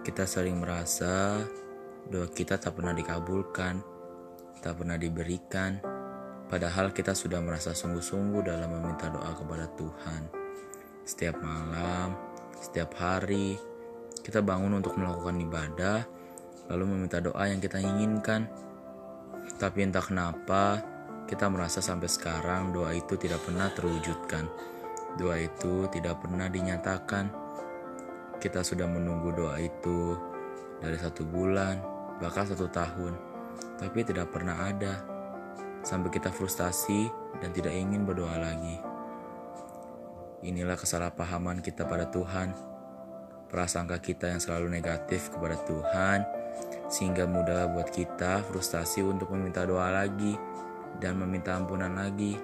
Kita sering merasa doa kita tak pernah dikabulkan, tak pernah diberikan, padahal kita sudah merasa sungguh-sungguh dalam meminta doa kepada Tuhan. Setiap malam, setiap hari, kita bangun untuk melakukan ibadah, lalu meminta doa yang kita inginkan. Tapi entah kenapa, kita merasa sampai sekarang doa itu tidak pernah terwujudkan. Doa itu tidak pernah dinyatakan. Kita sudah menunggu doa itu dari satu bulan, bahkan satu tahun, tapi tidak pernah ada. Sampai kita frustasi dan tidak ingin berdoa lagi. Inilah kesalahpahaman kita pada Tuhan. Prasangka kita yang selalu negatif kepada Tuhan, sehingga mudah buat kita frustasi untuk meminta doa lagi dan meminta ampunan lagi.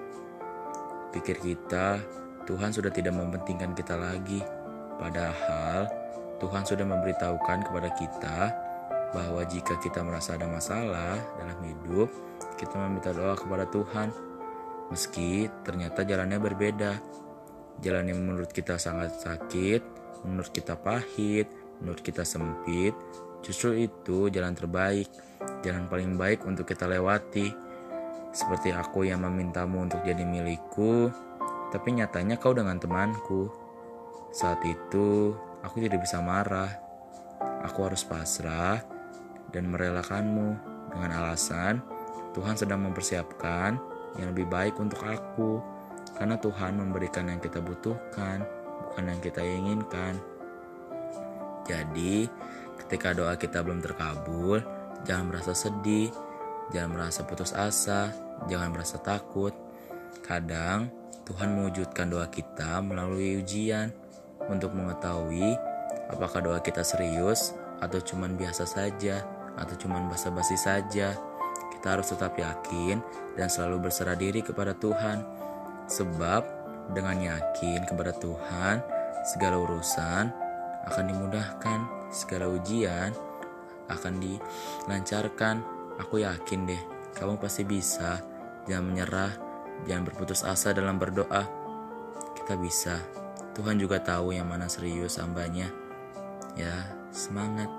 Pikir kita, Tuhan sudah tidak mementingkan kita lagi Padahal Tuhan sudah memberitahukan kepada kita bahwa jika kita merasa ada masalah dalam hidup, kita meminta doa kepada Tuhan. Meski ternyata jalannya berbeda. Jalan yang menurut kita sangat sakit, menurut kita pahit, menurut kita sempit, justru itu jalan terbaik, jalan paling baik untuk kita lewati. Seperti aku yang memintamu untuk jadi milikku, tapi nyatanya kau dengan temanku. Saat itu, aku tidak bisa marah. Aku harus pasrah dan merelakanmu dengan alasan Tuhan sedang mempersiapkan yang lebih baik untuk aku. Karena Tuhan memberikan yang kita butuhkan, bukan yang kita inginkan. Jadi, ketika doa kita belum terkabul, jangan merasa sedih, jangan merasa putus asa, jangan merasa takut. Kadang Tuhan mewujudkan doa kita melalui ujian untuk mengetahui apakah doa kita serius atau cuman biasa saja atau cuman basa-basi saja. Kita harus tetap yakin dan selalu berserah diri kepada Tuhan. Sebab dengan yakin kepada Tuhan, segala urusan akan dimudahkan, segala ujian akan dilancarkan. Aku yakin deh, kamu pasti bisa. Jangan menyerah, jangan berputus asa dalam berdoa. Kita bisa. Tuhan juga tahu yang mana serius hambanya. Ya, semangat.